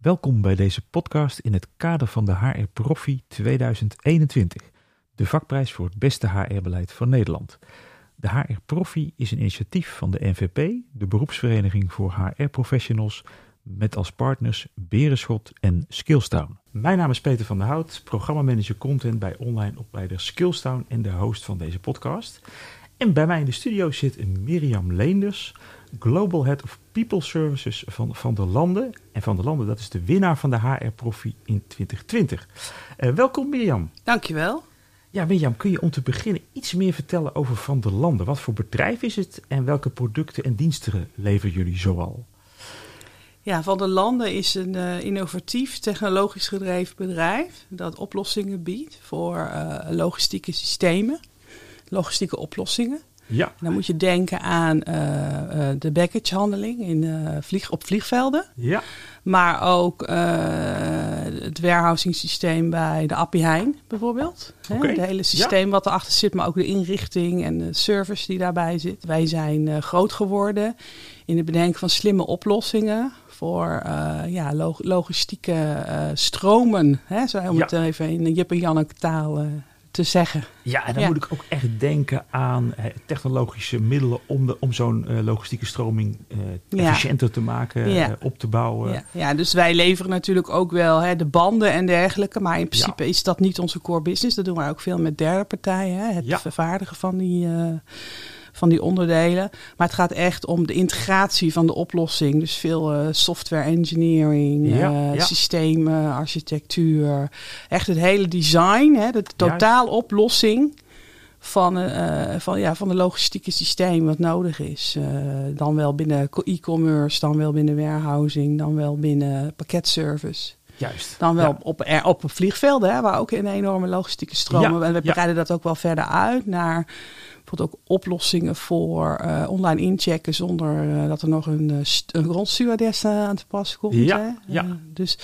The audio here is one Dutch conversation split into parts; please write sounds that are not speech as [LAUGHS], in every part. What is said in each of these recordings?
Welkom bij deze podcast in het kader van de HR Profi 2021, de vakprijs voor het beste HR-beleid van Nederland. De HR Profi is een initiatief van de NVP, de beroepsvereniging voor HR-professionals, met als partners Berenschot en Skillstown. Mijn naam is Peter van der Hout, programmamanager content bij online opleider Skillstown en de host van deze podcast. En bij mij in de studio zit Mirjam Leenders, Global Head of People Services van Van der Landen. En Van der Landen, dat is de winnaar van de HR Profi in 2020. Uh, welkom Mirjam. Dankjewel. Ja, Mirjam, kun je om te beginnen iets meer vertellen over Van der Landen? Wat voor bedrijf is het en welke producten en diensten leveren jullie zoal? Ja, Van der Landen is een uh, innovatief, technologisch gedreven bedrijf dat oplossingen biedt voor uh, logistieke systemen, logistieke oplossingen. Ja. Dan moet je denken aan uh, uh, de baggagehandeling in, uh, vlieg, op vliegvelden. Ja. Maar ook het warehousing systeem bij de Appie Heijn bijvoorbeeld. Okay. Het hele systeem ja. wat erachter zit, maar ook de inrichting en de service die daarbij zit. Wij zijn groot geworden in het bedenken van slimme oplossingen voor ja, log logistieke stromen. Hè, zo om Ja. het even in Jip en Janneke taal te zeggen. Ja, en dan Ja. moet ik ook echt denken aan eh, technologische middelen om, de, om zo'n eh, logistieke stroming eh, Ja. efficiënter te maken, Ja. op te bouwen. Ja, ja, dus wij leveren natuurlijk ook wel hè, de banden en dergelijke. Maar in principe is dat niet onze core business. Dat doen wij ook veel met derde partijen. Hè, het vervaardigen van die, van die onderdelen. Maar het gaat echt om de integratie van de oplossing. Dus veel eh, software engineering, Ja, eh, ja. systemen, architectuur. Echt het hele design, hè, de totaaloplossing van, eh, van, ja, van de logistieke systeem wat nodig is. Dan wel binnen co- e-commerce, dan wel binnen warehousing, dan wel binnen pakketservice. Juist. Dan wel Ja. op, er, op vliegvelden, hè, waar ook een enorme logistieke stromen. Ja, En we ja. breiden dat ook wel verder uit naar bijvoorbeeld ook oplossingen voor eh, online inchecken zonder eh, dat er nog een, eh, een grondstewardess aan te pas komt. Ja, hè. ja. Dus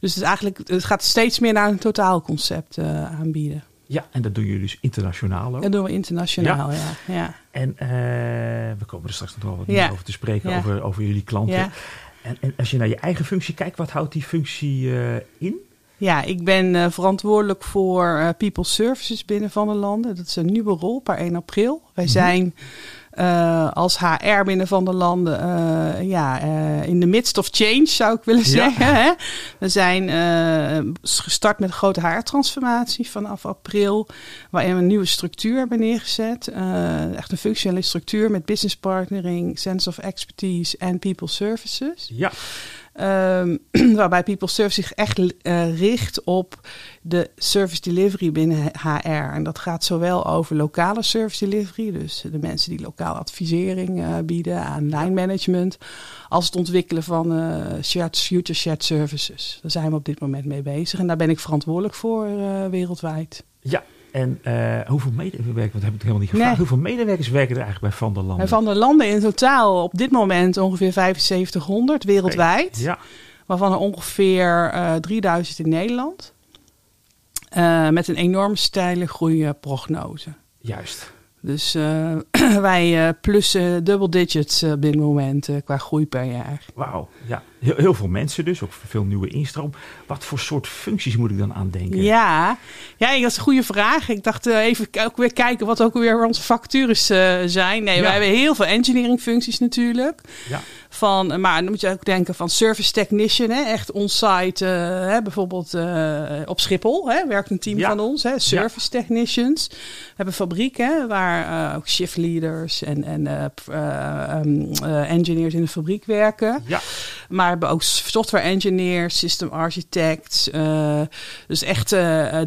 dus het, is eigenlijk, het gaat steeds meer naar een totaalconcept aanbieden. Ja, en dat doen jullie dus internationaal ook. Dat doen we internationaal, ja. ja. En we komen er straks nog wel wat Ja. meer over te spreken, over, over jullie klanten. Ja. En, en als je naar je eigen functie kijkt, wat houdt die functie in? Ja, ik ben eh, verantwoordelijk voor eh, People Services binnen Van der Landen. Dat is een nieuwe rol per 1 april. Wij Mhm. zijn eh, als HR binnen Van der Landen ja, in the midst of change, zou ik willen Ja. zeggen. Hè? We zijn gestart met een grote HR-transformatie vanaf april, waarin we een nieuwe structuur hebben neergezet. Echt een functionele structuur met business partnering, sense of expertise en people services. Ja, Ehm, [CLEARS THROAT] waarbij People Service zich echt eh, richt op de service delivery binnen HR. En dat gaat zowel over lokale service delivery, dus de mensen die lokaal advisering eh, bieden aan line management, als het ontwikkelen van eh, shared, future shared services. Daar zijn we op dit moment mee bezig en daar ben ik verantwoordelijk voor wereldwijd. ja. En eh, hoeveel medewerkers, want heb ik helemaal niet gevraagd, Nee. hoeveel medewerkers werken er eigenlijk bij Van der Landen? En van de landen in totaal op dit moment ongeveer 7500 wereldwijd. Ja, waarvan er ongeveer eh 3000 in Nederland. Eh, met een enorm steile groeiprognose. juist. Dus eh, [CLEARS THROAT] wij eh plussen double digits eh, op dit moment eh, qua groei per jaar. Wauw, ja. Heel, heel veel mensen dus, ook veel nieuwe instroom. Wat voor soort functies moet ik dan aan denken? Ja. ja, dat is een goede vraag. Ik dacht eh, even ook weer kijken wat ook weer onze vacatures eh, zijn. Nee, Ja. wij hebben heel veel engineering functies natuurlijk. Ja. Van, eh, maar dan moet je ook denken van service technician, hè, echt on-site, hè, bijvoorbeeld eh, op Schiphol, hè, werkt een team Ja. van ons, hè, service technicians. We hebben fabrieken waar ook shift leaders en, en eh, eh, ehm, eh, engineers in de fabriek werken. Ja, Maar we hebben ook software engineers, system architects. dus echt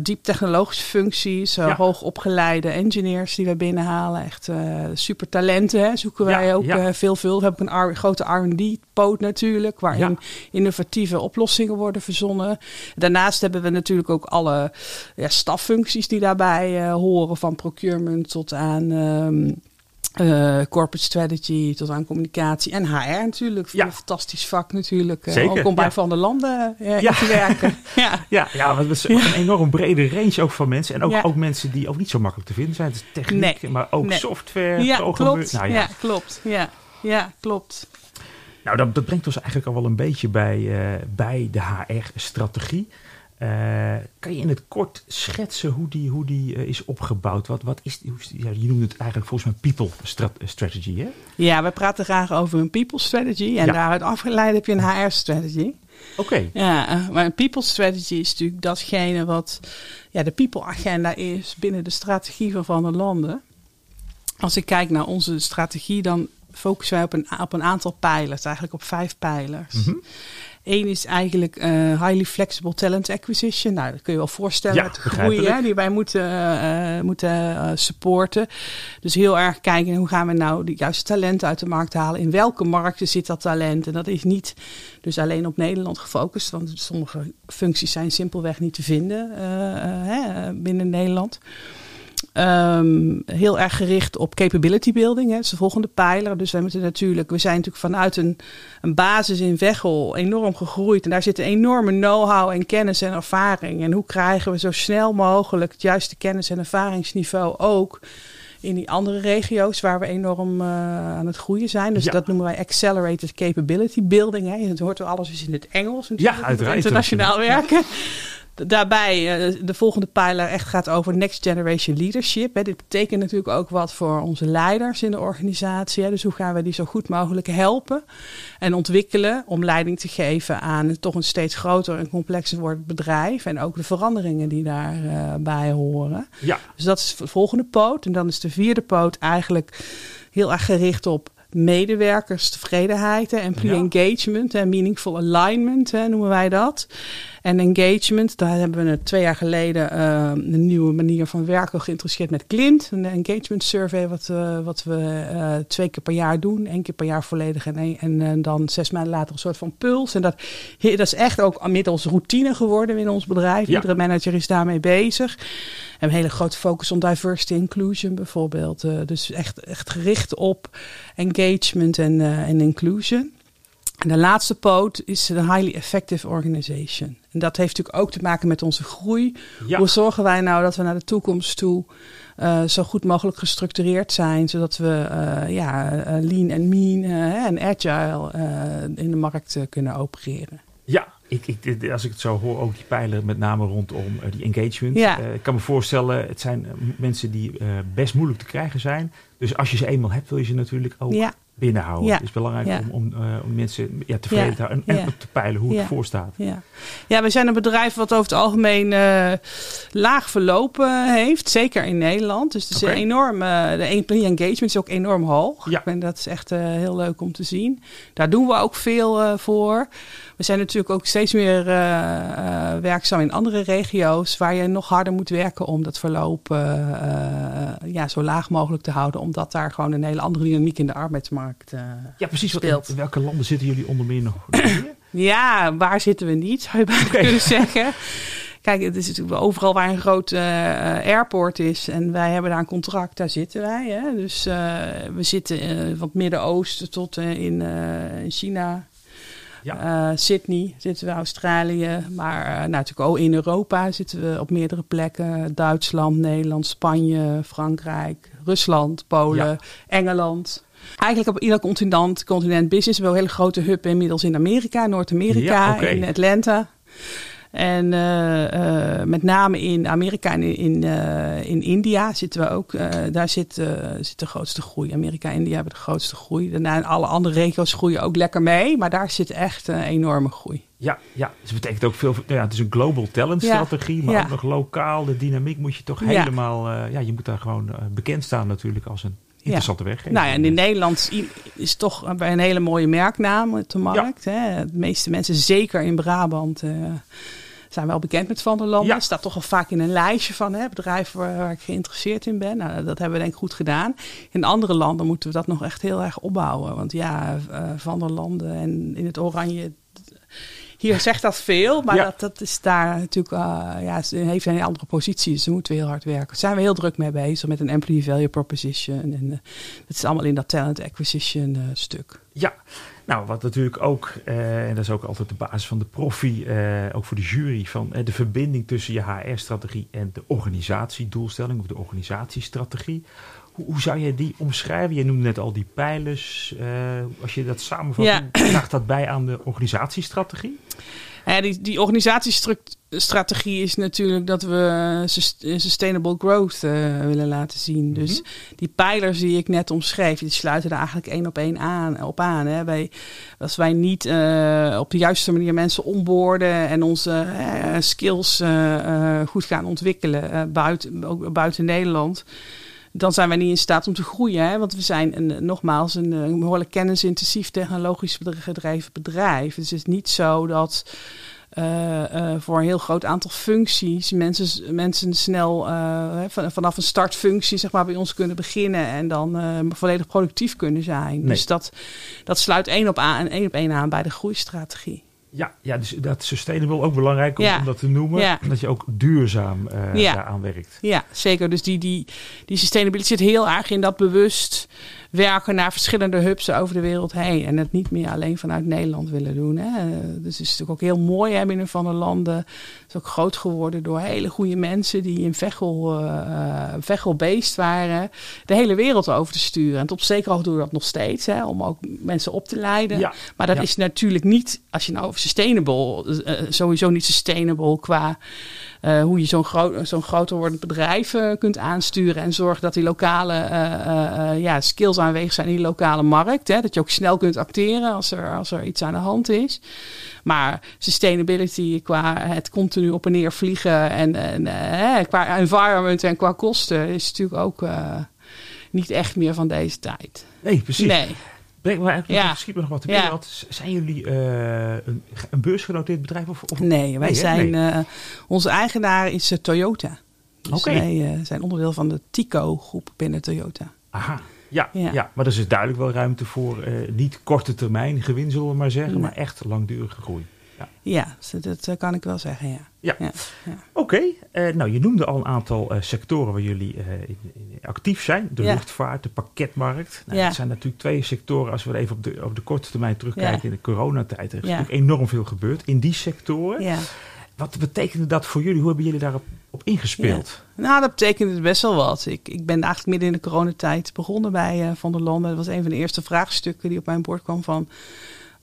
diep technologische functies. Ja. Hoogopgeleide engineers die we binnenhalen. Echt super talenten hè, zoeken wij ook veel veel. We hebben ook een grote R&D-poot natuurlijk. Waarin Ja. innovatieve oplossingen worden verzonnen. Daarnaast hebben we natuurlijk ook alle ja, staffuncties die daarbij eh, horen. Van procurement tot aan... ehm, eh, corporate strategy tot aan communicatie en HR natuurlijk. Ja. Een fantastisch vak natuurlijk. eh, Zeker, ook om bij ja. Van der Landen Ja. te werken. [LAUGHS] ja. ja, ja want het is een enorm brede range ook van mensen. En ook, ook mensen die ook niet zo makkelijk te vinden zijn. Het is techniek, Nee. maar ook Nee. software, ja, programmeur. klopt. Nou ja. ja, klopt. Ja. ja, klopt. Nou, dat, dat brengt ons eigenlijk al wel een beetje bij, uh, bij de HR-strategie. Uh, kan je in het kort schetsen hoe die, hoe die uh, is opgebouwd? Wat, wat is die, ja, je noemt het eigenlijk volgens mij people strat strategy, hè? Ja, we praten graag over een people strategy. En ja. daaruit afgeleid heb je een HR-strategy. Oké. Okay. Ja, maar een people strategy is natuurlijk datgene wat ja, de people agenda is binnen de strategie van Van der Landen. Als ik kijk naar onze strategie, dan focussen wij op een, op een aantal pijlers, eigenlijk op vijf pijlers. Mm -hmm. Eén is eigenlijk uh, highly flexible talent acquisition. Nou, dat kun je wel voorstellen. Ja, het groeien die wij moeten, uh, moeten uh, supporten. Dus heel erg kijken hoe gaan we nou de juiste talenten uit de markt halen. In welke markten zit dat talent? En dat is niet dus alleen op Nederland gefocust. Want sommige functies zijn simpelweg niet te vinden hè, binnen Nederland. Um, heel erg gericht op capability building. Hè. Dat is de volgende pijler. Dus wij moeten natuurlijk, we zijn natuurlijk vanuit een, een basis in Veghel enorm gegroeid. En daar zit een enorme know-how en kennis en ervaring. En hoe krijgen we zo snel mogelijk het juiste kennis en ervaringsniveau ook in die andere regio's waar we enorm uh, aan het groeien zijn. Dus ja. dat noemen wij accelerated capability building. Hè. Het hoort wel alles is in het Engels. Ja, uiteraard. Internationaal werken. Daarbij, uh, de volgende pijler echt gaat over next generation leadership. Hè. Dit betekent natuurlijk ook wat voor onze leiders in de organisatie. Hè. Dus hoe gaan we die zo goed mogelijk helpen en ontwikkelen om leiding te geven aan toch een steeds groter en complexer wordend bedrijf. En ook de veranderingen die daarbij uh, horen. Ja. Dus dat is de volgende poot. En dan is de vierde poot eigenlijk heel erg gericht op medewerkerstevredenheid, employee ja. engagement en meaningful alignment hè, noemen wij dat. En engagement, daar hebben we twee jaar geleden uh, een nieuwe manier van werken geïnteresseerd met Clint. Een engagement survey wat, uh, wat we uh, twee keer per jaar doen. één keer per jaar volledig en, en, en dan zes maanden later een soort van puls. En dat, dat is echt ook middels routine geworden in ons bedrijf. Ja. Iedere manager is daarmee bezig. En een hele grote focus op diversity inclusion bijvoorbeeld. dus echt, echt gericht op engagement en, en inclusion. En de laatste poot is de highly effective organization. En dat heeft natuurlijk ook te maken met onze groei. Ja. Hoe zorgen wij nou dat we naar de toekomst toe uh, zo goed mogelijk gestructureerd zijn, zodat we uh, ja, uh, lean en mean en agile in de markt kunnen opereren? Ja, ik, ik, als ik het zo hoor, ook die pijlen met name rondom die engagement. Ja. ik kan me voorstellen, het zijn mensen die best moeilijk te krijgen zijn. Dus als je ze eenmaal hebt, wil je ze natuurlijk ook ja binnenhouden. Het is belangrijk om, om, uh, om mensen ja, tevreden te houden en, te peilen hoe het voor staat. Ja. ja, we zijn een bedrijf wat over het algemeen eh, laag verlopen heeft. Zeker in Nederland. Dus het is Oké. een enorm, eh, de employee engagement is ook enorm hoog. Ja. En dat is echt eh, heel leuk om te zien. Daar doen we ook veel eh, voor. We zijn natuurlijk ook steeds meer eh, eh, werkzaam in andere regio's. Waar je nog harder moet werken om dat verloop eh, ja, zo laag mogelijk te houden. Omdat daar gewoon een hele andere dynamiek in de arbeidsmarkt Ja, precies. Speelt. in welke landen zitten jullie onder meer nog? [CLEARS THROAT] Ja, waar zitten we niet, zou je bijna kunnen zeggen. Kijk, het is natuurlijk overal waar een groot eh, airport is en wij hebben daar een contract, daar zitten wij. Hè? Dus we zitten van het Midden-Oosten tot in, in China, Ja. eh, Sydney zitten we, Australië. Maar eh, nou, natuurlijk ook in Europa zitten we op meerdere plekken. Duitsland, Nederland, Spanje, Frankrijk, Rusland, Polen, Ja. Engeland. Eigenlijk op ieder continent, continent business. We hebben een hele grote hub inmiddels in Amerika, Noord-Amerika, Ja, in Atlanta. En eh, eh, met name in Amerika en in, in, eh, in India zitten we ook. daar zit, zit de grootste groei. Amerika en India hebben de grootste groei. Daarna in alle andere regio's groeien ook lekker mee. Maar daar zit echt een enorme groei. Ja, ja, dus het betekent ook veel. Ja, het is een global talent Ja. strategie, maar Ja. ook nog lokaal. De dynamiek moet je toch Ja. helemaal. eh, ja, je moet daar gewoon bekend staan natuurlijk als een interessante weggever. Nou ja, en in Nederland is toch wij een hele mooie merknaam op de markt. Hè? De meeste mensen, zeker in Brabant, eh, zijn wel bekend met Van der Landen. Ja. Staat toch al vaak in een lijstje van hè, bedrijven waar, waar ik geïnteresseerd in ben. Nou, dat hebben we denk ik goed gedaan. In andere landen moeten we dat nog echt heel erg opbouwen. Want ja, eh, Van der Landen en in het oranje... Hier zegt dat veel, maar Ja. dat, dat is daar natuurlijk, eh, ja, ze heeft een andere positie. Dus daar moeten we heel hard werken. Daar zijn we heel druk mee bezig met een employee value proposition. En eh, dat is allemaal in dat talent acquisition eh, stuk. Ja, nou wat natuurlijk ook, en dat is ook altijd de basis van de profi, ook voor de jury, van de verbinding tussen je HR-strategie en de organisatiedoelstelling of de organisatiestrategie. Hoe, hoe zou je die omschrijven? Je noemde net al die pijlers. Uh, als je dat samenvat, ja. draagt dat bij aan de organisatiestrategie? Ja, die, die organisatiestrategie is natuurlijk dat we sustainable growth uh, willen laten zien. Mhm. Dus die pijlers die ik net omschreef, die sluiten er eigenlijk één op één aan, op aan. Hè. Wij, als wij niet uh, op de juiste manier mensen onboorden en onze uh, skills goed gaan ontwikkelen buiten, ook buiten Nederland dan zijn wij niet in staat om te groeien. Hè? Want we zijn een, nogmaals een, een behoorlijk kennisintensief technologisch gedreven bedrijf. Dus het is niet zo dat uh, uh, voor een heel groot aantal functies mensen, mensen snel uh, vanaf een startfunctie zeg maar, bij ons kunnen beginnen en dan volledig productief kunnen zijn. Dus dat, dat sluit één op, aan, één op één aan bij de groeistrategie. Ja, ja, dus dat sustainable ook belangrijk om, om dat te noemen. Ja. Dat je ook duurzaam uh, ja. daaraan werkt. Ja, zeker. Dus die, die, die sustainability zit heel erg in dat bewust werken naar verschillende hubs over de wereld heen. En het niet meer alleen vanuit Nederland willen doen. Hè. Dus het is natuurlijk ook heel mooi hè, binnen van de landen. Het is ook groot geworden door hele goede mensen die in Vechel, uh, Vechelbeest waren. De hele wereld over te sturen. En tot zeker ook doen we dat nog steeds. Hè, om ook mensen op te leiden. Ja. Maar dat is natuurlijk niet, als je nou over sustainable, uh, sowieso niet sustainable qua uh, hoe je zo'n groot, zo'n groter wordend bedrijf kunt aansturen en zorgen dat die lokale ja, skills aanwezig zijn in die lokale markt. Hè? Dat je ook snel kunt acteren als er, als er iets aan de hand is. Maar sustainability qua het continu op en neer vliegen en, en qua environment en qua kosten is natuurlijk ook niet echt meer van deze tijd. Nee, precies. Nee. Breng maar ja. misschien nog wat te binnen. Zijn jullie uh, een, een, beursgenoteerd bedrijf? Of, of? Nee, wij zijn... Nee. Uh, onze eigenaar is Toyota. Dus okay. wij zijn onderdeel van de Tico-groep binnen Toyota. Aha. Ja, ja. ja, maar er is duidelijk wel ruimte voor niet korte termijn gewin, zullen we maar zeggen, nee. maar echt langdurige groei. Ja, dat, dat kan ik wel zeggen, ja. Ja, ja, oké. Uh, nou, je noemde al een aantal uh, sectoren waar jullie in, in actief zijn. De luchtvaart, de pakketmarkt. Nou, Dat zijn natuurlijk twee sectoren, als we even op de, op de korte termijn terugkijken in de coronatijd. Er is natuurlijk enorm veel gebeurd in die sectoren. Wat betekende dat voor jullie? Hoe hebben jullie daarop op ingespeeld? Nou, dat betekende best wel wat. Ik, ik ben eigenlijk midden in de coronatijd begonnen bij Van der Landen. Dat was een van de eerste vraagstukken die op mijn bord kwam van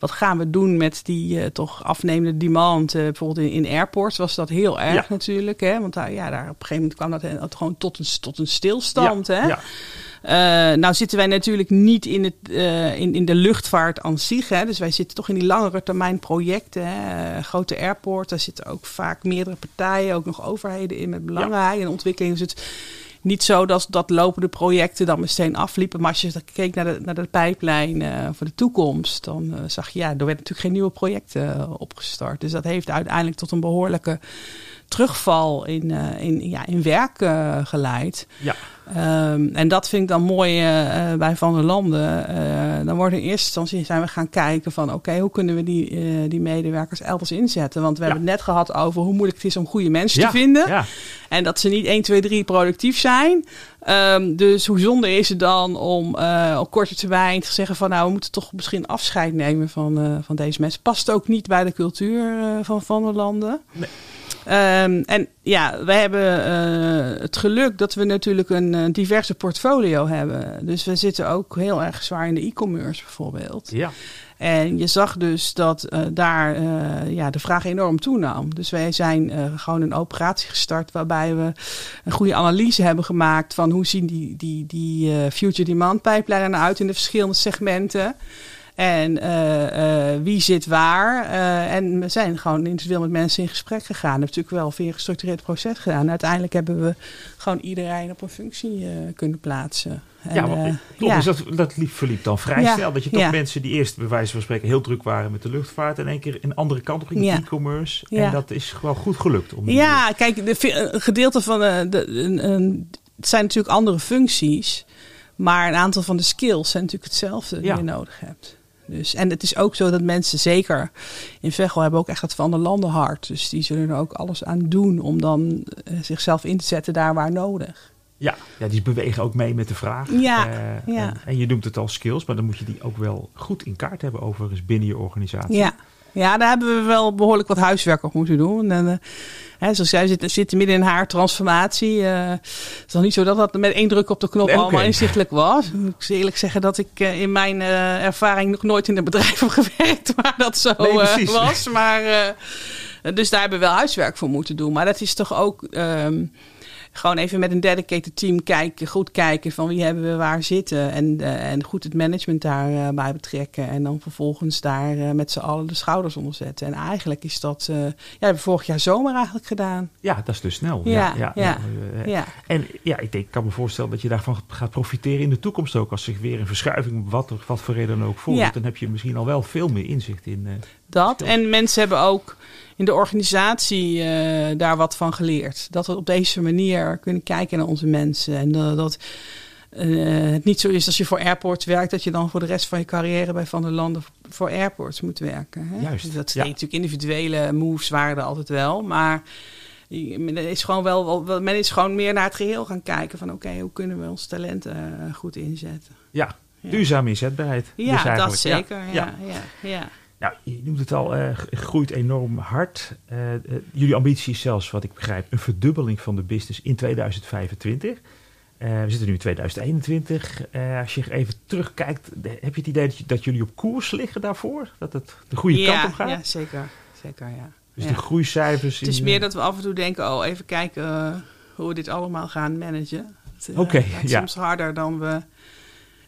wat gaan we doen met die uh, toch afnemende demand? Uh, bijvoorbeeld in, in, airports was dat heel erg natuurlijk. Hè? Want daar, ja, daar op een gegeven moment kwam dat, dat gewoon tot een, tot een stilstand. hè? Ja. Uh, nou zitten wij natuurlijk niet in, het, in, in de luchtvaart aan zich. Hè? Dus wij zitten toch in die langere termijn projecten. Hè? grote airports, daar zitten ook vaak meerdere partijen, ook nog overheden in met belangrijk en ontwikkeling. Dus het, niet zo dat, dat lopende projecten dan meteen afliepen. Maar als je keek naar de, naar de pijplijn uh, voor de toekomst, dan uh, zag je, ja, er werden natuurlijk geen nieuwe projecten uh, opgestart. Dus dat heeft uiteindelijk tot een behoorlijke terugval in, in, ja, in werk geleid. Ja. Um, en dat vind ik dan mooi uh, bij Van der Landen. Uh, dan worden in eerste instantie zijn we gaan kijken van oké, hoe kunnen we die, uh, die medewerkers elders inzetten? Want we hebben het net gehad over hoe moeilijk het is om goede mensen ja. te vinden. Ja. En dat ze niet 1, 2, 3 productief zijn. Um, dus hoe zonde is het dan om op korte termijn te zeggen van nou, we moeten toch misschien afscheid nemen van, van deze mensen. Past ook niet bij de cultuur van Van der Landen. Nee. Um, en ja, we hebben uh, het geluk dat we natuurlijk een uh, diverse portfolio hebben. Dus we zitten ook heel erg zwaar in de e-commerce bijvoorbeeld. Ja. En je zag dus dat uh, daar ja, de vraag enorm toenam. Dus wij zijn gewoon een operatie gestart waarbij we een goede analyse hebben gemaakt van hoe zien die, die, die future demand pijplijnen uit in de verschillende segmenten. En uh, uh, wie zit waar. Uh, en we zijn gewoon individueel met mensen in gesprek gegaan. We hebben natuurlijk wel via een gestructureerd proces gedaan. Uiteindelijk hebben we gewoon iedereen op een functie kunnen plaatsen. En, ja, maar, toch, ja. dus dat, dat verliep dan vrij ja. snel. Dat je toch ja. mensen die eerst bij wijze van spreken heel druk waren met de luchtvaart. en één keer een andere kant op gingen, e-commerce. En dat is gewoon goed gelukt. Om ja, kijk, de, een gedeelte van de, de een, een, het zijn natuurlijk andere functies. Maar een aantal van de skills zijn natuurlijk hetzelfde die je nodig hebt. Dus, en het is ook zo dat mensen, zeker in Veghel, hebben ook echt het van de landen hart. Dus die zullen er ook alles aan doen om dan uh, zichzelf in te zetten daar waar nodig. Ja, ja, die bewegen ook mee met de vraag. Ja, uh, ja. En, en, je noemt het al skills, maar dan moet je die ook wel goed in kaart hebben overigens binnen je organisatie. Ja. Ja, daar hebben we wel behoorlijk wat huiswerk op moeten doen. En, uh, hè, zoals jij zit, zit midden in haar transformatie. Uh, het is nog niet zo dat dat met één druk op de knop nee, allemaal inzichtelijk was. Ik moet eerlijk zeggen dat ik uh, in mijn ervaring nog nooit in een bedrijf [LAUGHS] heb gewerkt waar dat zo nee, was. Maar, dus daar hebben we wel huiswerk voor moeten doen. Maar dat is toch ook... Um, gewoon even met een dedicated team kijken, goed kijken van wie hebben we waar zitten. En, uh, en goed het management daarbij uh, betrekken. En dan vervolgens daar uh, met z'n allen de schouders onder zetten. En eigenlijk is dat, ja, hebben we vorig jaar zomer eigenlijk gedaan. Ja, dat is dus snel. Ja, ja, ja, ja. En ja, ik denk, kan me voorstellen dat je daarvan gaat profiteren in de toekomst ook. Als zich weer een verschuiving, wat, wat voor reden ook voordoet. Dan heb je misschien al wel veel meer inzicht in. dat. En mensen hebben ook in de organisatie uh, daar wat van geleerd. Dat we op deze manier kunnen kijken naar onze mensen. En uh, dat uh, het niet zo is als je voor airports werkt, dat je dan voor de rest van je carrière bij Van der Landen voor airports moet werken. Hè? Juist. Dus dat ja. natuurlijk individuele moves waren er altijd wel. Maar men is gewoon wel, men is gewoon meer naar het geheel gaan kijken van oké, okay, hoe kunnen we ons talenten goed inzetten. Ja, ja. duurzame inzetbaarheid. Ja, dus dat zeker. Ja, ja. ja. Nou, je noemt het al, uh, groeit enorm hard. Uh, uh, jullie ambitie is zelfs, wat ik begrijp, een verdubbeling van de business in 2025. we zitten nu in 2021. als je even terugkijkt, heb je het idee dat, jullie op koers liggen daarvoor? Dat het de goede ja, kant op gaat? Ja, zeker. zeker ja. Dus ja. de groeicijfers... Het is meer dat we af en toe denken, oh, even kijken hoe we dit allemaal gaan managen. Oké, okay, ja. Soms harder dan we,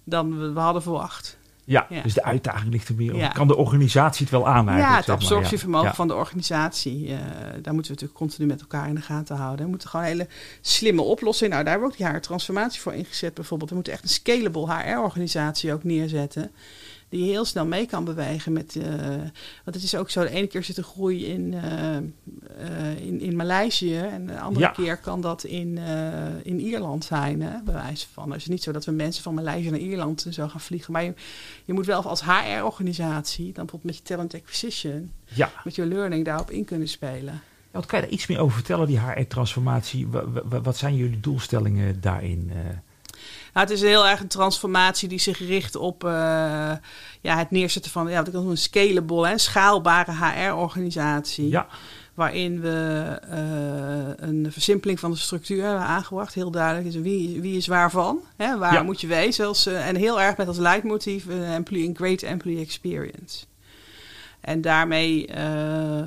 dan we, we hadden verwacht. Ja, ja, dus de uitdaging ligt er meer op. Ja. Kan de organisatie het wel aan Ja, het absorptievermogen ja. van de organisatie. Uh, daar moeten we natuurlijk continu met elkaar in de gaten houden. We moeten gewoon hele slimme oplossingen. Nou, daar hebben we ook die HR-transformatie voor ingezet bijvoorbeeld. We moeten echt een scalable HR-organisatie ook neerzetten die heel snel mee kan bewegen met. Uh, want het is ook zo, de ene keer zit er groei in, uh, in, in Maleisië en de andere ja. keer kan dat in, in Ierland zijn, hè, bij wijze van. Het is niet zo dat we mensen van Maleisië naar Ierland zo gaan vliegen, maar je, je moet wel als HR-organisatie, dan bijvoorbeeld met je talent acquisition, ja. met je learning daarop in kunnen spelen. Wat kan je daar iets meer over vertellen, die HR-transformatie? Wat zijn jullie doelstellingen daarin? Nou, het is heel erg een transformatie die zich richt op uh, ja, het neerzetten van ja, wat ik een scalable, hè, schaalbare HR-organisatie. Ja. Waarin we uh, een versimpeling van de structuur hebben aangebracht. Heel duidelijk is wie, wie is waarvan. Hè, waar Ja. moet je wezen? Als, uh, en heel erg met als leidmotief een employee, great employee experience. En daarmee uh,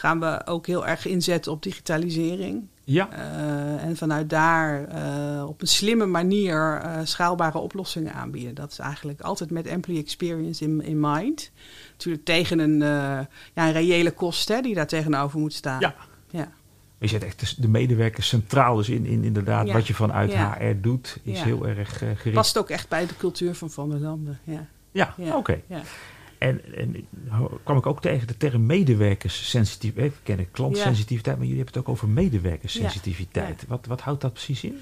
gaan we ook heel erg inzetten op digitalisering. Ja. Uh, en vanuit daar uh, op een slimme manier uh, schaalbare oplossingen aanbieden. Dat is eigenlijk altijd met employee experience in, in mind. Natuurlijk tegen een, ja, een reële kost hè, die daar tegenover moet staan. Ja. ja. Je zet echt de medewerkers centraal. Dus in, in inderdaad ja. wat je vanuit ja. HR doet, is heel erg gericht. Past ook echt bij de cultuur van Van der Landen. Ja, ja, oké. Okay. En, en kwam ik ook tegen de term medewerkerssensitiviteit. We kennen klantsensitiviteit, maar jullie hebben het ook over medewerkerssensitiviteit. Wat, wat houdt dat precies in?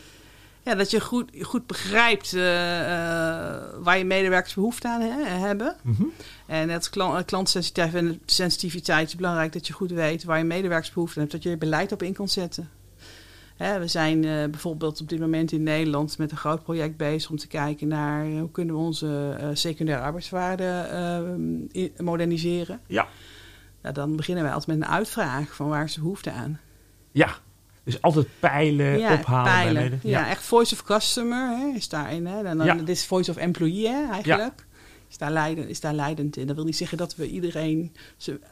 Ja, dat je goed, goed begrijpt uh, uh, waar je medewerkers behoefte aan he, hebben. Mm -hmm. En het klant, klantsensitiviteit is belangrijk dat je goed weet waar je medewerkers behoefte aan hebt. Dat je je beleid op in kan zetten. We zijn uh, bijvoorbeeld op dit moment in Nederland met een groot project bezig om te kijken naar hoe kunnen we onze uh, secundaire arbeidswaarden uh, moderniseren. Ja. Nou, dan beginnen wij altijd met een uitvraag van waar de behoefte aan. Ja, dus altijd peilen, ja, ophalen. Peilen. Ja. ja, echt voice of customer hè, is daarin. Hè. Dan, dan, ja. Dit is voice of employee hè, eigenlijk. Is daar, leidend, is daar leidend in. Dat wil niet zeggen dat we iedereen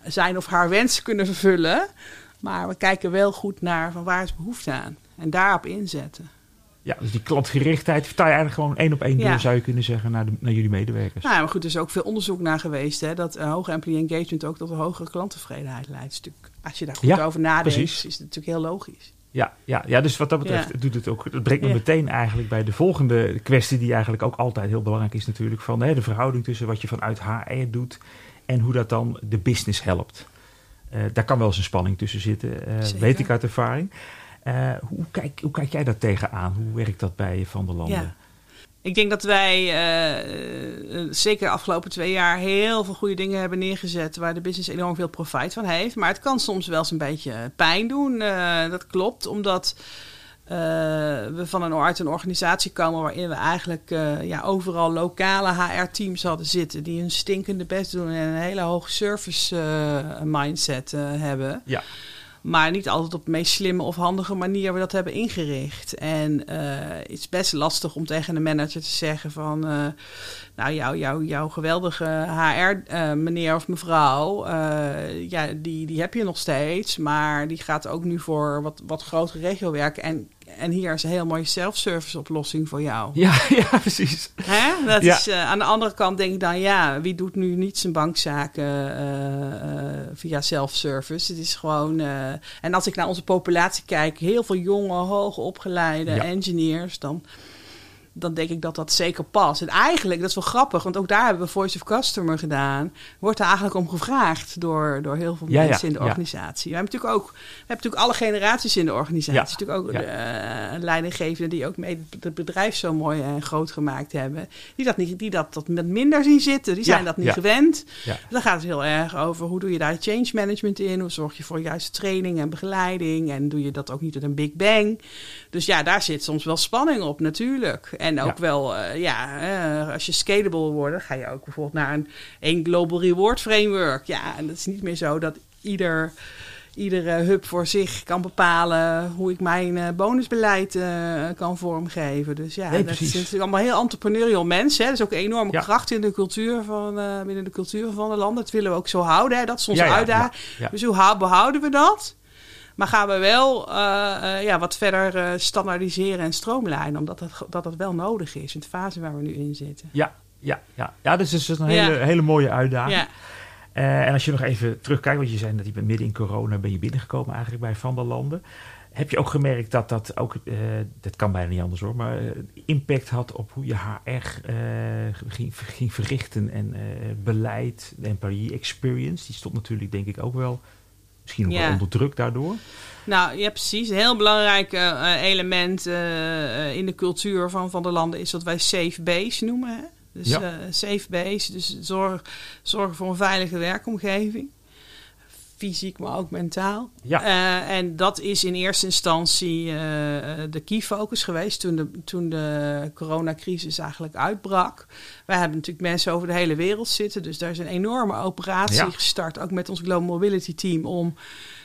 zijn of haar wens kunnen vervullen. Maar we kijken wel goed naar van waar is behoefte aan. En daarop inzetten. Ja, dus die klantgerichtheid vertaal je eigenlijk gewoon één op één Ja. door, zou je kunnen zeggen, naar, de, naar jullie medewerkers. Nou, ja, maar goed, er is ook veel onderzoek naar geweest. Hè, dat uh, hoge employee engagement ook tot een hogere klanttevredenheid leidt. Dus als je daar goed Ja, over nadenkt, precies. is het natuurlijk heel logisch. Ja, ja, ja, dus wat dat betreft Ja. doet het ook. Het brengt me Ja. meteen eigenlijk bij de volgende kwestie, die eigenlijk ook altijd heel belangrijk is, natuurlijk. Van hè, de verhouding tussen wat je vanuit HR doet en hoe dat dan de business helpt. Eh, daar kan wel eens een spanning tussen zitten, Zeker. weet ik uit ervaring. Eh, hoe, kijk, hoe kijk jij daar tegenaan? Hoe werkt dat bij Van der Landen? Ja. Ik denk dat wij uh, uh, zeker de afgelopen twee jaar heel veel goede dingen hebben neergezet waar de business enorm veel profijt van heeft. Maar het kan soms wel eens een beetje pijn doen. Uh, dat klopt, omdat we van een, uit een organisatie komen waarin we eigenlijk ja, overal lokale HR-teams hadden zitten. Die een stinkende best doen en een hele hoge service mindset hebben. Ja. Maar niet altijd op de meest slimme of handige manier we dat hebben ingericht. En uh, het is best lastig om tegen de manager te zeggen van... Uh, nou, jouw jou, jou geweldige HR-meneer uh, of mevrouw, ja, die, die heb je nog steeds. Maar die gaat ook nu voor wat, wat grotere regio werken. En en hier is een heel mooie self-service oplossing voor jou. Ja, [LAUGHS] ja precies. Hè? Dat Is, uh, aan de andere kant denk ik dan, ja, wie doet nu niet zijn bankzaken uh, uh, via self-service? Het is gewoon. en als ik naar onze populatie kijk, heel veel jonge, hoogopgeleide ja. engineers, dan dan denk ik dat dat zeker past. En eigenlijk, dat is wel grappig, want ook daar hebben we Voice of Customer gedaan. Wordt er eigenlijk om gevraagd door, door heel veel mensen in de organisatie. We hebben natuurlijk ook we hebben natuurlijk alle generaties in de organisatie. Natuurlijk ook de, uh, leidinggevenden die ook mee het bedrijf zo mooi en groot gemaakt hebben. Die dat, niet, die dat, dat met minder zien zitten. Die zijn dat niet gewend. Dan gaat het heel erg over hoe doe je daar change management in? Hoe zorg je voor juiste training en begeleiding? En doe je dat ook niet met een big bang? Dus ja, daar zit soms wel spanning op natuurlijk. En ook wel, uh, ja, uh, als je scalable wordt, ga je ook bijvoorbeeld naar een één global reward framework. Ja, en dat is niet meer zo dat ieder, iedere hub voor zich kan bepalen hoe ik mijn uh, bonusbeleid kan vormgeven. Dus ja, nee, dat is natuurlijk allemaal heel entrepreneurial mensen. Hè. Dat is ook een enorme kracht in de cultuur van, binnen de cultuur van de landen. Dat willen we ook zo houden. Hè. Dat is onze ja, uitdaging. Dus hoe behouden we dat? Maar gaan we wel uh, uh, ja, wat verder uh, standaardiseren en stroomlijnen, omdat dat, dat dat wel nodig is in de fase waar we nu in zitten. Ja, ja, ja. ja dus is een hele, hele mooie uitdaging. Ja. en als je nog even terugkijkt, want je zei dat je bent midden in corona ben je binnengekomen eigenlijk bij Van der Landen. Heb je ook gemerkt dat dat ook, dat kan bijna niet anders hoor, maar impact had op hoe je HR ging, ging, verrichten en beleid, de employee experience? Die stond natuurlijk denk ik ook wel misschien ook wel onder druk daardoor? Nou, ja, precies. Een heel belangrijk uh, element uh, in de cultuur van, van de landen is wat wij safe base noemen. Hè? Dus ja. uh, safe base, dus zorg, zorgen voor een veilige werkomgeving. Fysiek, maar ook mentaal. Ja. en dat is in eerste instantie de key focus geweest toen de, toen de coronacrisis eigenlijk uitbrak. Wij hebben natuurlijk mensen over de hele wereld zitten. Dus daar is een enorme operatie gestart. Ook met ons Global Mobility Team. Om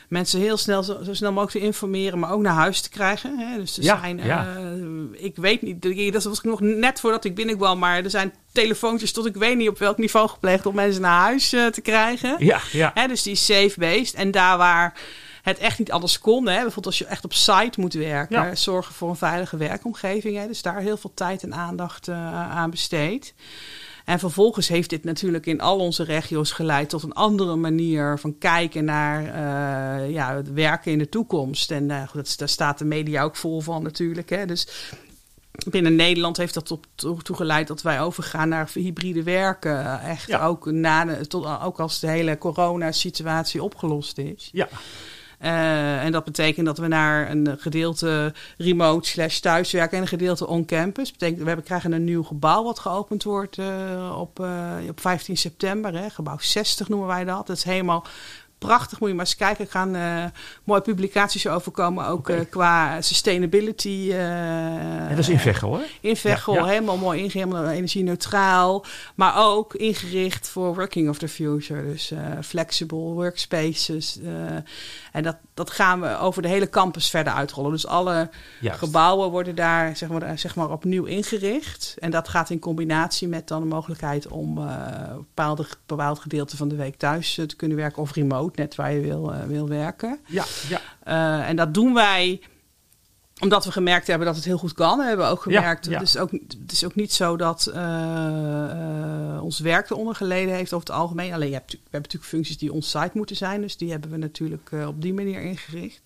mensen heel snel, zo, zo, snel mogelijk te informeren. Maar ook naar huis te krijgen. Hè. Dus er zijn, ja. Uh, ik weet niet, dat was nog net voordat ik binnenkwam. Maar er zijn telefoontjes tot ik weet niet op welk niveau gepleegd. Om mensen naar huis uh, te krijgen. Ja, ja. Hè, dus die safe-based. En daar waar het echt niet alles kon. Hè. Bijvoorbeeld als je echt op site moet werken, ja. zorgen voor een veilige werkomgeving. Hè. Dus daar heel veel tijd en aandacht uh, aan besteed. En vervolgens heeft dit natuurlijk in al onze regio's geleid tot een andere manier van kijken naar uh, ja, het werken in de toekomst. En uh, dat, daar staat de media ook vol van natuurlijk. Hè. Dus binnen Nederland heeft dat op toe geleid dat wij overgaan naar hybride werken. Echt ja. ook, na de, tot, ook als de hele coronasituatie opgelost is. Ja. Uh, en dat betekent dat we naar een gedeelte remote slash thuiswerken en een gedeelte on-campus. betekent we hebben, krijgen een nieuw gebouw wat geopend wordt uh, op, uh, op 15 september. Hè. Gebouw 60 noemen wij dat. Dat is helemaal prachtig. Moet je maar eens kijken. Er gaan uh, mooie publicaties over komen. Ook okay. uh, qua sustainability. En dat is in Veghel, hoor. In Veghel. Ja, ja. Helemaal mooi ingericht. Energie-neutraal. Maar ook ingericht voor working of the future. Dus flexible workspaces. en dat, dat gaan we over de hele campus verder uitrollen. Dus alle Juist. gebouwen worden daar zeg maar, zeg maar opnieuw ingericht. En dat gaat in combinatie met dan de mogelijkheid om bepaalde, bepaald gedeelte van de week thuis te kunnen werken of remote net waar je wil, uh, wil werken. Ja, ja. Uh, en dat doen wij omdat we gemerkt hebben dat het heel goed kan. We hebben ook gemerkt, ja, is ook, het is ook niet zo dat uh, ons werk eronder geleden heeft over het algemeen. Alleen je hebt, we hebben natuurlijk functies die on-site moeten zijn. Dus die hebben we natuurlijk op die manier ingericht.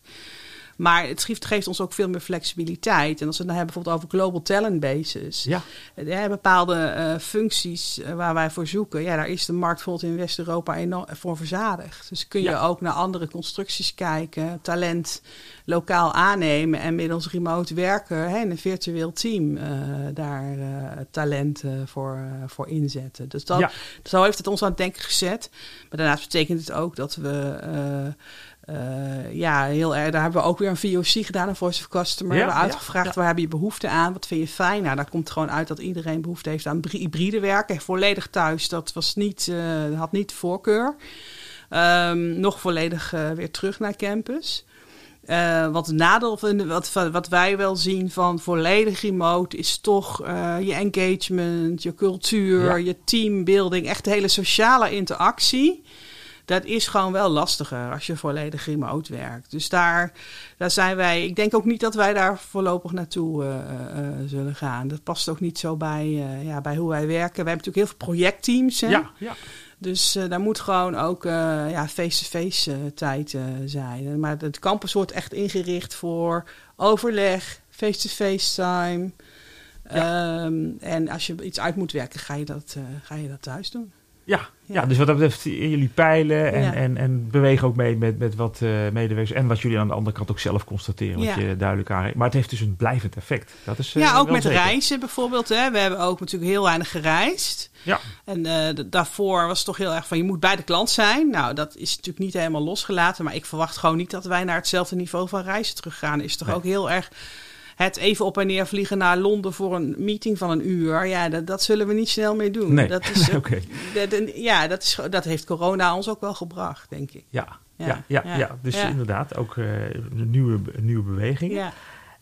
Maar het schrift geeft ons ook veel meer flexibiliteit. En als we het dan hebben bijvoorbeeld over global talent bases. Ja. ja bepaalde uh, functies uh, waar wij voor zoeken. Ja, daar is de markt bijvoorbeeld in West-Europa enorm voor verzadigd. Dus kun je ja. ook naar andere constructies kijken. Talent lokaal aannemen. En middels remote werken hè, in een virtueel team uh, daar talenten voor, voor inzetten. Dus dat, ja. zo heeft het ons aan het denken gezet. Maar daarnaast betekent het ook dat we eh, ja, heel erg. Daar hebben we ook weer een VOC gedaan, een Voice of Customer. Ja, we hebben uitgevraagd, ja, ja. waar heb je behoefte aan? Wat vind je fijn? Nou, daar komt gewoon uit dat iedereen behoefte heeft aan hybride werken. Volledig thuis, dat was niet, eh, had niet de voorkeur. Ehm, nog volledig eh, weer terug naar campus. Wat nadeel van wat, wat wij wel zien van volledig remote is toch je engagement, je cultuur, je teambuilding, echt de hele sociale interactie. Dat is gewoon wel lastiger als je volledig remote werkt. Dus daar, daar zijn wij. Ik denk ook niet dat wij daar voorlopig naartoe eh, eh, zullen gaan. Dat past ook niet zo bij, eh, ja, bij hoe wij werken. We hebben natuurlijk heel veel projectteams. Hè? Ja, ja. Dus eh, daar moet gewoon ook eh, ja, face-to-face eh, tijd eh, zijn. Maar het campus wordt echt ingericht voor overleg, face-to-face time. Ehm, en als je iets uit moet werken, ga je dat, eh, ga je dat thuis doen. Ja, ja. Dus wat dat betreft, jullie peilen en, Ja. en, en bewegen ook mee met, met wat eh, medewerkers. En wat jullie aan de andere kant ook zelf constateren. Wat Ja. je duidelijk aan. Maar het heeft dus een blijvend effect. Dat is, eh, ja, ook met zeker. reizen bijvoorbeeld. Hè. We hebben ook natuurlijk heel weinig gereisd. Ja, En eh, daarvoor was het toch heel erg van je moet bij de klant zijn. Nou, dat is natuurlijk niet helemaal losgelaten. Maar ik verwacht gewoon niet dat wij naar hetzelfde niveau van reizen teruggaan. Is toch Nee. ook heel erg het even op en neer vliegen naar Londen voor een meeting van een uur. Ja, dat, dat zullen we niet snel meer doen. nee. Dat is, [LAUGHS] dat, en- ja, dat, is, dat heeft corona ons ook wel gebracht, denk ik. Ja, ja, Ja, ja, ja, ja, Dus inderdaad, ook eh, een nieuwe, een nieuwe beweging. Ja.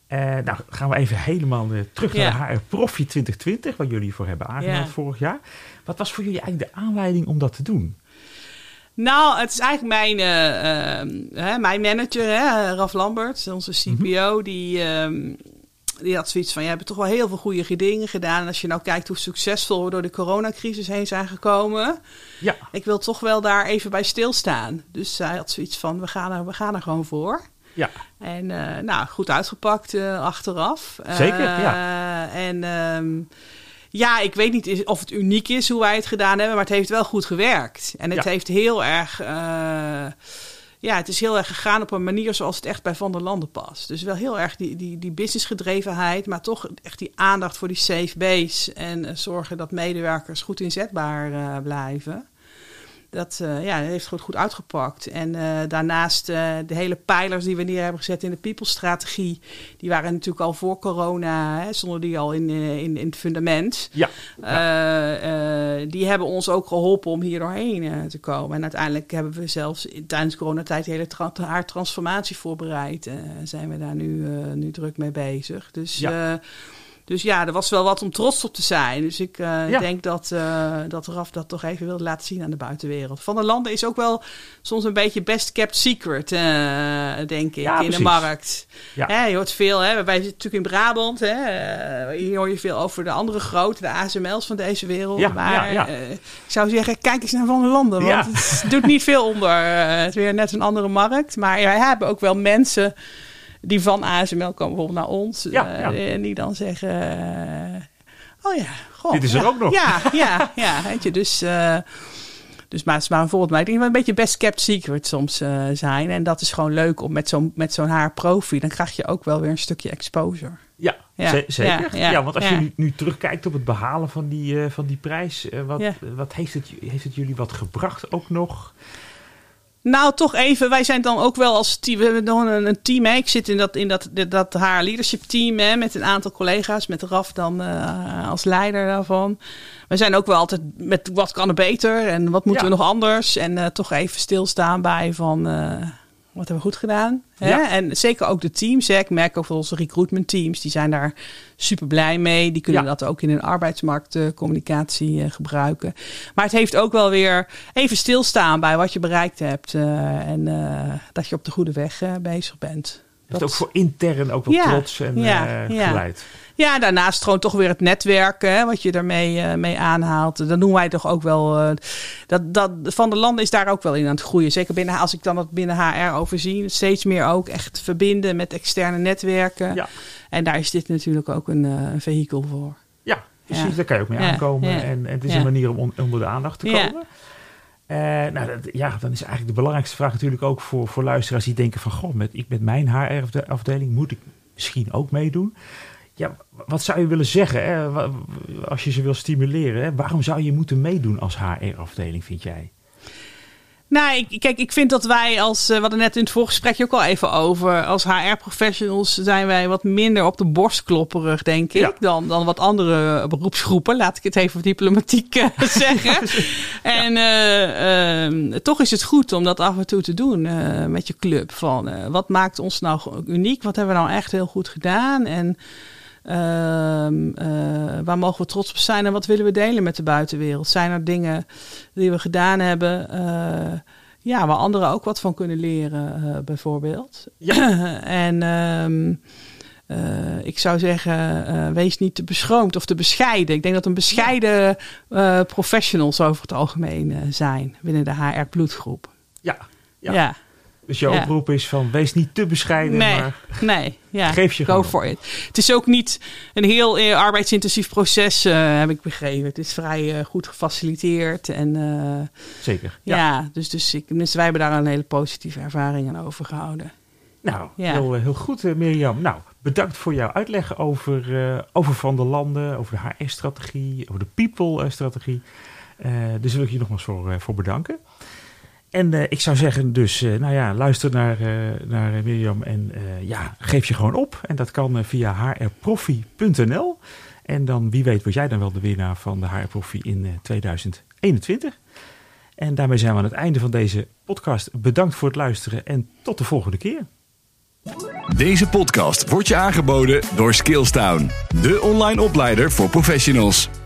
Eh, nou, gaan we even helemaal eh, terug naar HR Profi 2020, waar jullie voor hebben Ja. vorig jaar. Wat was voor jullie eigenlijk de aanleiding om dat te doen? Nou, het is eigenlijk mijn, eh, ehm, hè, mijn manager, hè, Raf Lambert, onze CPO, die, ehm, die had zoiets van: Je hebt toch wel heel veel goede dingen gedaan. En als je nou kijkt hoe succesvol we door de coronacrisis heen zijn gekomen, Ja, ik wil toch wel daar even bij stilstaan. Dus hij had zoiets van: We gaan er, we gaan er gewoon voor. ja, En eh, nou, goed uitgepakt eh, achteraf. Zeker, ja. En ehm, ja, ik weet niet of het uniek is hoe wij het gedaan hebben, maar het heeft wel goed gewerkt. En het Ja. heeft heel erg. eh, ja, het is heel erg gegaan op een manier zoals het echt bij Van der Landen past. Dus wel heel erg die, die, die businessgedrevenheid, maar toch echt die aandacht voor die safe base. En eh, zorgen dat medewerkers goed inzetbaar eh, blijven. Dat eh, ja, dat heeft goed, goed uitgepakt. En eh, daarnaast eh, de hele pijlers die we neer hebben gezet in de people-strategie, die waren natuurlijk al voor corona, hè, stonden die al in, in, in het fundament. ja. Die hebben ons ook geholpen om hier doorheen te komen. En uiteindelijk hebben we zelfs tijdens coronatijd de hele tra haar transformatie voorbereid. En zijn we daar nu, nu druk mee bezig. Dus Ja. Dus ja, er was wel wat om trots op te zijn. Dus ik eh, Ja. denk dat, eh, dat Raf dat toch even wilde laten zien aan de buitenwereld. Van der Landen is ook wel soms een beetje best kept secret, eh, denk ik, Ja, in precies. de markt. Ja. Hè, je hoort veel, hè, wij zitten natuurlijk in Brabant. Hè, hier hoor je veel over de andere grote, de ASML's van deze wereld. Ja, maar ik zou zeggen, kijk eens naar Van der Landen. Want het doet niet veel onder. Het is weer net een andere markt. Maar wij hebben ook wel mensen die van ASML komen bijvoorbeeld naar ons. Ja, eh, ja. En die dan zeggen... eh, oh ja, goh. Dit is er ook nog. Ja, ja, ja. Weet je, dus... eh, dus maar het is maar een voorbeeld. Maar ik denk wel een beetje best kept secret soms zijn. En dat is gewoon leuk om met zo'n met zo'n haar profi. Dan krijg je ook wel weer een stukje exposure. Ja, Ja, ze- zeker. Ja, ja, ja, want als je nu, nu terugkijkt op het behalen van die, van die prijs, wat, wat heeft, het, heeft het jullie wat gebracht ook nog? Nou, toch even. Wij zijn dan ook wel als team. We hebben dan een, een team. Hè. Ik zit in dat, in dat, dat haar leadership team. Hè, met een aantal collega's. Met Raf dan eh, als leider daarvan. We zijn ook wel altijd met wat kan er beter. En wat moeten Ja. we nog anders. En eh, toch even stilstaan bij van. eh, wat hebben we goed gedaan? Hè? Ja. En zeker ook de teams. Hè. Ik merk ook van onze recruitment teams. Die zijn daar super blij mee. Die kunnen Ja. dat ook in hun arbeidsmarktcommunicatie eh, gebruiken. Maar het heeft ook wel weer even stilstaan bij wat je bereikt hebt. eh, en eh, dat je op de goede weg eh, bezig bent. Het Dat- ook voor intern ook wel Ja, trots en eh, ja. geleid. Ja, daarnaast gewoon toch weer het netwerken, hè, wat je daarmee eh, mee aanhaalt. Dan doen wij toch ook wel. eh, dat, dat, van de landen is daar ook wel in aan het groeien. Zeker binnen, als ik dan dat binnen HR overzie. Steeds meer ook echt verbinden met externe netwerken. Ja. En daar is dit natuurlijk ook een, eh, een vehikel voor. Ja, precies. Ja. Daar kan je ook mee Ja, aankomen. En, en het is een manier om on- onder de aandacht te komen. Nou, dat, ja, dan is eigenlijk de belangrijkste vraag natuurlijk ook voor, voor luisteraars die denken van... Goh, met, ik met mijn HR-afdeling moet ik misschien ook meedoen. Ja, wat zou je willen zeggen hè? Als je ze wil stimuleren? Hè? Waarom zou je moeten meedoen als HR-afdeling, vind jij? Nou, ik, kijk, ik vind dat wij als, uh, we hadden net in het voorgesprek ook al even over, als HR-professionals zijn wij wat minder op de borst klopperig, denk ik, dan, dan wat andere beroepsgroepen. Laat ik het even diplomatiek uh, [LAUGHS] zeggen. en uh, toch is het goed om dat af en toe te doen met je club. Van wat maakt ons nou uniek? Wat hebben we nou echt heel goed gedaan? En eh, waar mogen we trots op zijn en wat willen we delen met de buitenwereld? Zijn er dingen die we gedaan hebben, uh, ja, waar anderen ook wat van kunnen leren, uh, bijvoorbeeld? Ja. [CLEARS THROAT] en um, ik zou zeggen, wees niet te beschroomd of te bescheiden. Ik denk dat een bescheiden professionals over het algemeen zijn binnen de HR-bloedgroep. Ja, ja. ja. Dus je oproep is van wees niet te bescheiden, nee, maar nee, ja, geef je go for it. Het is ook niet een heel uh, arbeidsintensief proces, uh, heb ik begrepen. Het is vrij uh, goed gefaciliteerd. En, Zeker. Ja, ja dus, dus ik, dus wij hebben daar een hele positieve ervaring aan overgehouden. Nou, ja. heel, heel goed Mirjam. Nou, bedankt voor jouw uitleg over, over Van de Landen, over de HR-strategie, over de People-strategie. dus wil ik je nogmaals voor, voor bedanken. En uh, ik zou zeggen, dus, uh, nou ja, luister naar, uh, naar Mirjam en ja, geef je gewoon op. En dat kan via hrprofi.nl. En dan, wie weet, word jij dan wel de winnaar van de HR Profi in 2021. En daarmee zijn we aan het einde van deze podcast. Bedankt voor het luisteren en tot de volgende keer. Deze podcast wordt je aangeboden door Skillstown, de online opleider voor professionals.